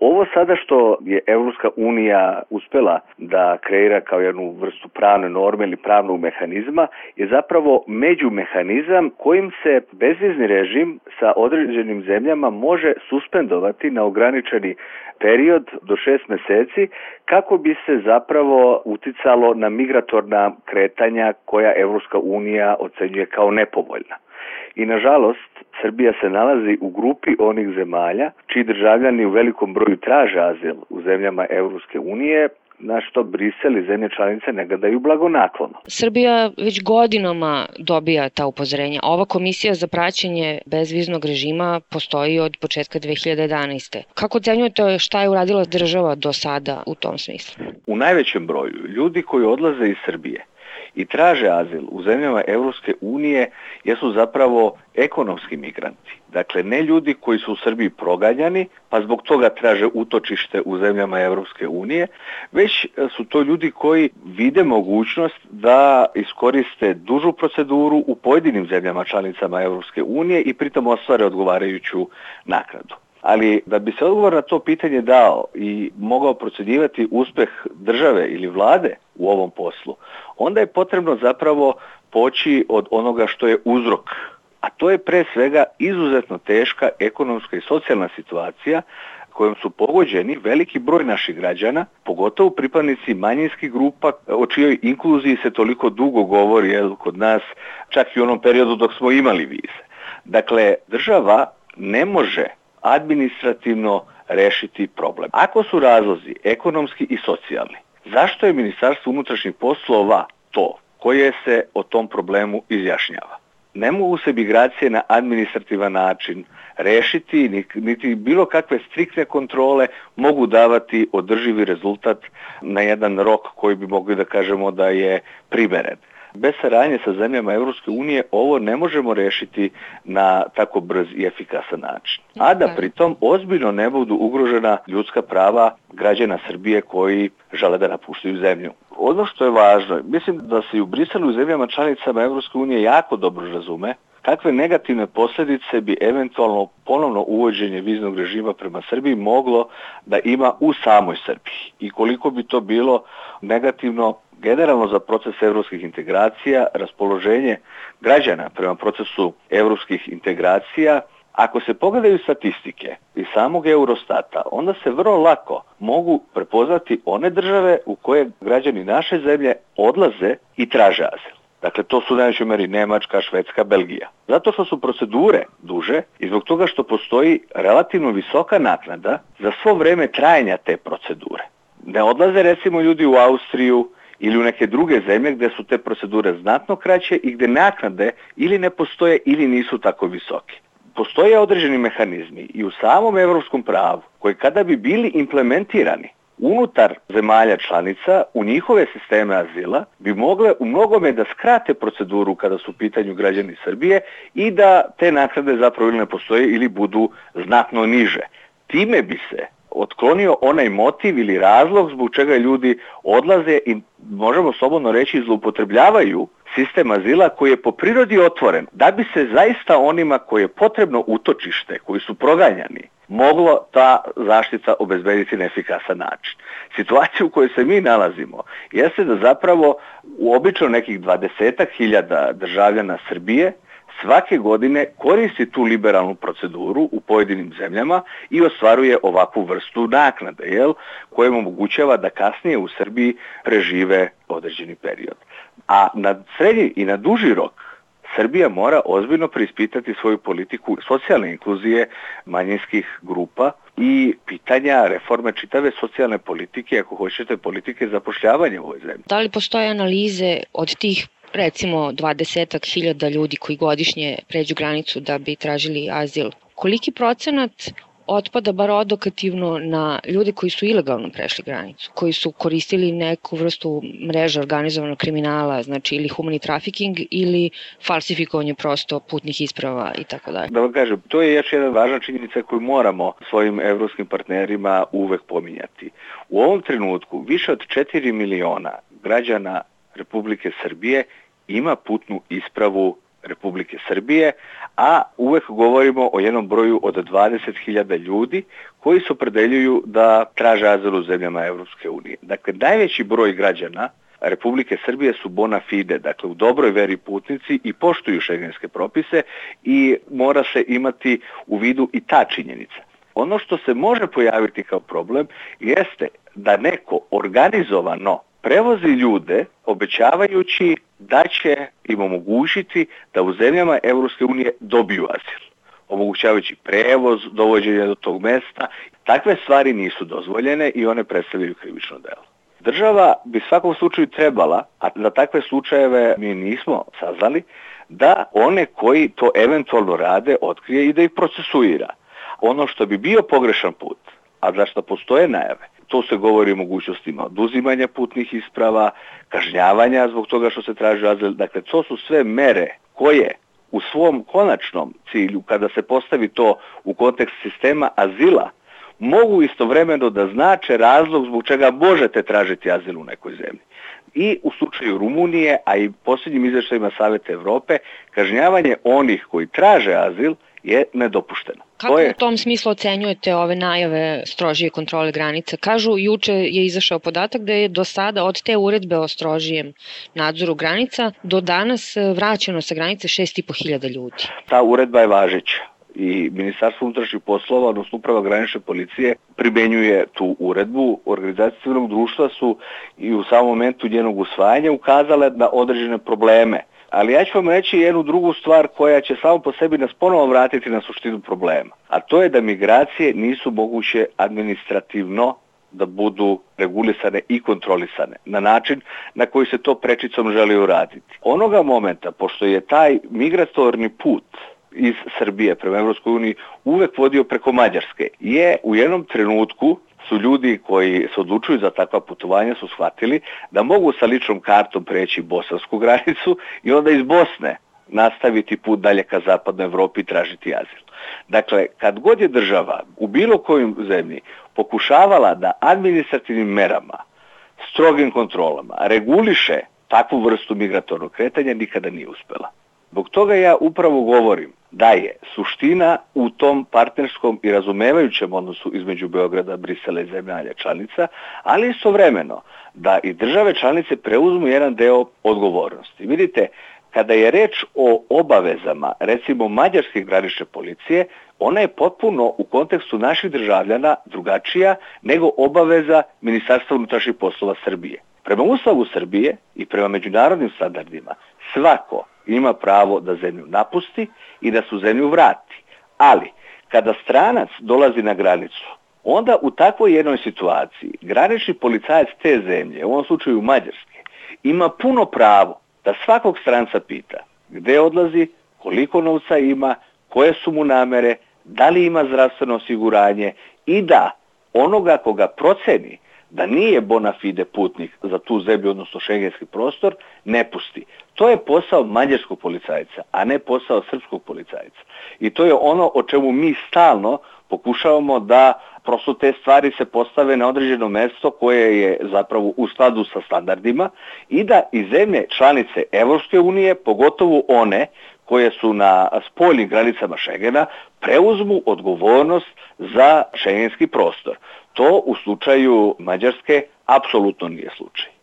Ovo sada što je Evropska unija uspela da kreira kao jednu vrstu pravne norme ili pravnog mehanizma je zapravo međumehanizam kojim se bezvizni režim sa određenim zemljama može suspendovati na ograničeni period do šest meseci kako bi se zapravo uticalo na migratorna kretanja koja Evropska unija ocenjuje kao nepovoljna. I nažalost, Srbija se nalazi u grupi onih zemalja čiji državljani u velikom broju traže azil u zemljama Evropske unije, na što Brisel i zemlje članice ne gledaju blagonaklono. Srbija već godinama dobija ta upozorenja. Ova komisija za praćenje bezviznog režima postoji od početka 2011. Kako ocenjujete šta je uradila država do sada u tom smislu? U najvećem broju ljudi koji odlaze iz Srbije i traže azil u zemljama Evropske unije jesu zapravo ekonomski migranti. Dakle, ne ljudi koji su u Srbiji proganjani, pa zbog toga traže utočište u zemljama Evropske unije, već su to ljudi koji vide mogućnost da iskoriste dužu proceduru u pojedinim zemljama članicama Evropske unije i pritom ostvare odgovarajuću nakradu. Ali da bi se odgovor na to pitanje dao i mogao procedivati uspeh države ili vlade u ovom poslu, onda je potrebno zapravo poći od onoga što je uzrok a to je pre svega izuzetno teška ekonomska i socijalna situacija kojom su pogođeni veliki broj naših građana, pogotovo pripadnici manjinskih grupa o čijoj inkluziji se toliko dugo govori jel, kod nas, čak i u onom periodu dok smo imali vize. Dakle, država ne može administrativno rešiti problem. Ako su razlozi ekonomski i socijalni, zašto je Ministarstvo unutrašnjih poslova to koje se o tom problemu izjašnjava? Ne mogu se migracije na administrativan način rešiti, niti bilo kakve striktne kontrole mogu davati održivi rezultat na jedan rok koji bi mogli da kažemo da je primeren. Bez saradnje sa zemljama Evropske unije ovo ne možemo rešiti na tako brz i efikasan način. A da pritom ozbiljno ne budu ugrožena ljudska prava građana Srbije koji žele da napuštaju zemlju. Ono što je važno, mislim da se i u Briselu i zemljama članicama Evropske unije jako dobro razume kakve negativne posledice bi eventualno ponovno uvođenje viznog režima prema Srbiji moglo da ima u samoj Srbiji i koliko bi to bilo negativno generalno za proces evropskih integracija, raspoloženje građana prema procesu evropskih integracija, ako se pogledaju statistike iz samog Eurostata, onda se vrlo lako mogu prepoznati one države u koje građani naše zemlje odlaze i traže azil. Dakle, to su najvećoj meri Nemačka, Švedska, Belgija. Zato što su procedure duže i zbog toga što postoji relativno visoka naknada za svo vreme trajanja te procedure. Ne odlaze recimo ljudi u Austriju ili u neke druge zemlje gde su te procedure znatno kraće i gde naknade ili ne postoje ili nisu tako visoke. Postoje određeni mehanizmi i u samom evropskom pravu koji kada bi bili implementirani unutar zemalja članica u njihove sisteme azila bi mogle u mnogome da skrate proceduru kada su u pitanju građani Srbije i da te naknade zapravo ili ne postoje ili budu znatno niže. Time bi se otklonio onaj motiv ili razlog zbog čega ljudi odlaze i možemo slobodno reći zloupotrebljavaju sistem azila koji je po prirodi otvoren da bi se zaista onima koje je potrebno utočište, koji su proganjani, moglo ta zaštita obezbediti na efikasan način. Situacija u kojoj se mi nalazimo jeste da zapravo u obično nekih 20.000 državljana Srbije svake godine koristi tu liberalnu proceduru u pojedinim zemljama i ostvaruje ovakvu vrstu naknade, jel, koja omogućava da kasnije u Srbiji prežive određeni period. A na srednji i na duži rok Srbija mora ozbiljno preispitati svoju politiku socijalne inkluzije manjinskih grupa i pitanja reforme čitave socijalne politike, ako hoćete politike zapošljavanja u ovoj zemlji. Da li postoje analize od tih recimo 20 hiljada ljudi koji godišnje pređu granicu da bi tražili azil, koliki procenat otpada bar odokativno na ljude koji su ilegalno prešli granicu, koji su koristili neku vrstu mreža organizovanog kriminala, znači ili humani trafficking ili falsifikovanje prosto putnih isprava i tako dalje. Da vam kažem, to je još jedna važna činjenica koju moramo svojim evropskim partnerima uvek pominjati. U ovom trenutku više od 4 miliona građana Republike Srbije ima putnu ispravu Republike Srbije, a uvek govorimo o jednom broju od 20.000 ljudi koji se opredeljuju da traže azil u zemljama Evropske unije. Dakle, najveći broj građana Republike Srbije su bona fide, dakle u dobroj veri putnici i poštuju šengenske propise i mora se imati u vidu i ta činjenica. Ono što se može pojaviti kao problem jeste da neko organizovano prevozi ljude obećavajući da će im omogućiti da u zemljama Evropske unije dobiju azil omogućavajući prevoz, dovođenje do tog mesta. Takve stvari nisu dozvoljene i one predstavljaju krivično delo. Država bi svakom slučaju trebala, a za takve slučajeve mi nismo saznali, da one koji to eventualno rade otkrije i da ih procesuira. Ono što bi bio pogrešan put, a za što postoje najave, to se govori o mogućnostima oduzimanja putnih isprava, kažnjavanja zbog toga što se traži azil. Dakle, to su sve mere koje u svom konačnom cilju, kada se postavi to u kontekst sistema azila, mogu istovremeno da znače razlog zbog čega možete tražiti azil u nekoj zemlji. I u slučaju Rumunije, a i posljednjim izveštajima Saveta Evrope, kažnjavanje onih koji traže azil je nedopušteno. Kako je... u tom smislu ocenjujete ove najave strožije kontrole granica? Kažu, juče je izašao podatak da je do sada od te uredbe o strožijem nadzoru granica do danas vraćeno sa granice 6.500 ljudi. Ta uredba je važeća i Ministarstvo unutrašnjih poslova, odnosno uprava granične policije, primenjuje tu uredbu. Organizacije civilnog društva su i u samom momentu njenog usvajanja ukazale na određene probleme. Ali ja ću vam reći jednu drugu stvar koja će samo po sebi nas ponovo vratiti na suštinu problema. A to je da migracije nisu moguće administrativno da budu regulisane i kontrolisane na način na koji se to prečicom želi uraditi. Onoga momenta, pošto je taj migratorni put iz Srbije prema Evropskoj uniji uvek vodio preko Mađarske, je u jednom trenutku su ljudi koji se odlučuju za takva putovanja su shvatili da mogu sa ličnom kartom preći bosansku granicu i onda iz Bosne nastaviti put dalje ka zapadnoj Evropi i tražiti azil. Dakle, kad god je država u bilo kojoj zemlji pokušavala da administrativnim merama, strogim kontrolama reguliše takvu vrstu migratornog kretanja, nikada nije uspela. Zbog toga ja upravo govorim da je suština u tom partnerskom i razumevajućem odnosu između Beograda, Brisela i zemljalja članica, ali istovremeno da i države članice preuzmu jedan deo odgovornosti. Vidite, kada je reč o obavezama, recimo mađarske granične policije, ona je potpuno u kontekstu naših državljana drugačija nego obaveza Ministarstva unutrašnjih poslova Srbije. Prema Ustavu Srbije i prema međunarodnim standardima, svako ima pravo da zemlju napusti i da se u zemlju vrati. Ali, kada stranac dolazi na granicu, onda u takvoj jednoj situaciji granični policajac te zemlje, u ovom slučaju Mađarske, ima puno pravo da svakog stranca pita gde odlazi, koliko novca ima, koje su mu namere, da li ima zdravstveno osiguranje i da onoga koga proceni da nije bona fide putnik za tu zemlju, odnosno šengenski prostor, ne pusti. To je posao mađarskog policajca, a ne posao srpskog policajca. I to je ono o čemu mi stalno pokušavamo da prosto te stvari se postave na određeno mesto koje je zapravo u skladu sa standardima i da i zemlje članice Evropske unije, pogotovo one koje su na spoljnim granicama Šengena, preuzmu odgovornost za šengenski prostor. To u slučaju Mađarske apsolutno nije slučaj.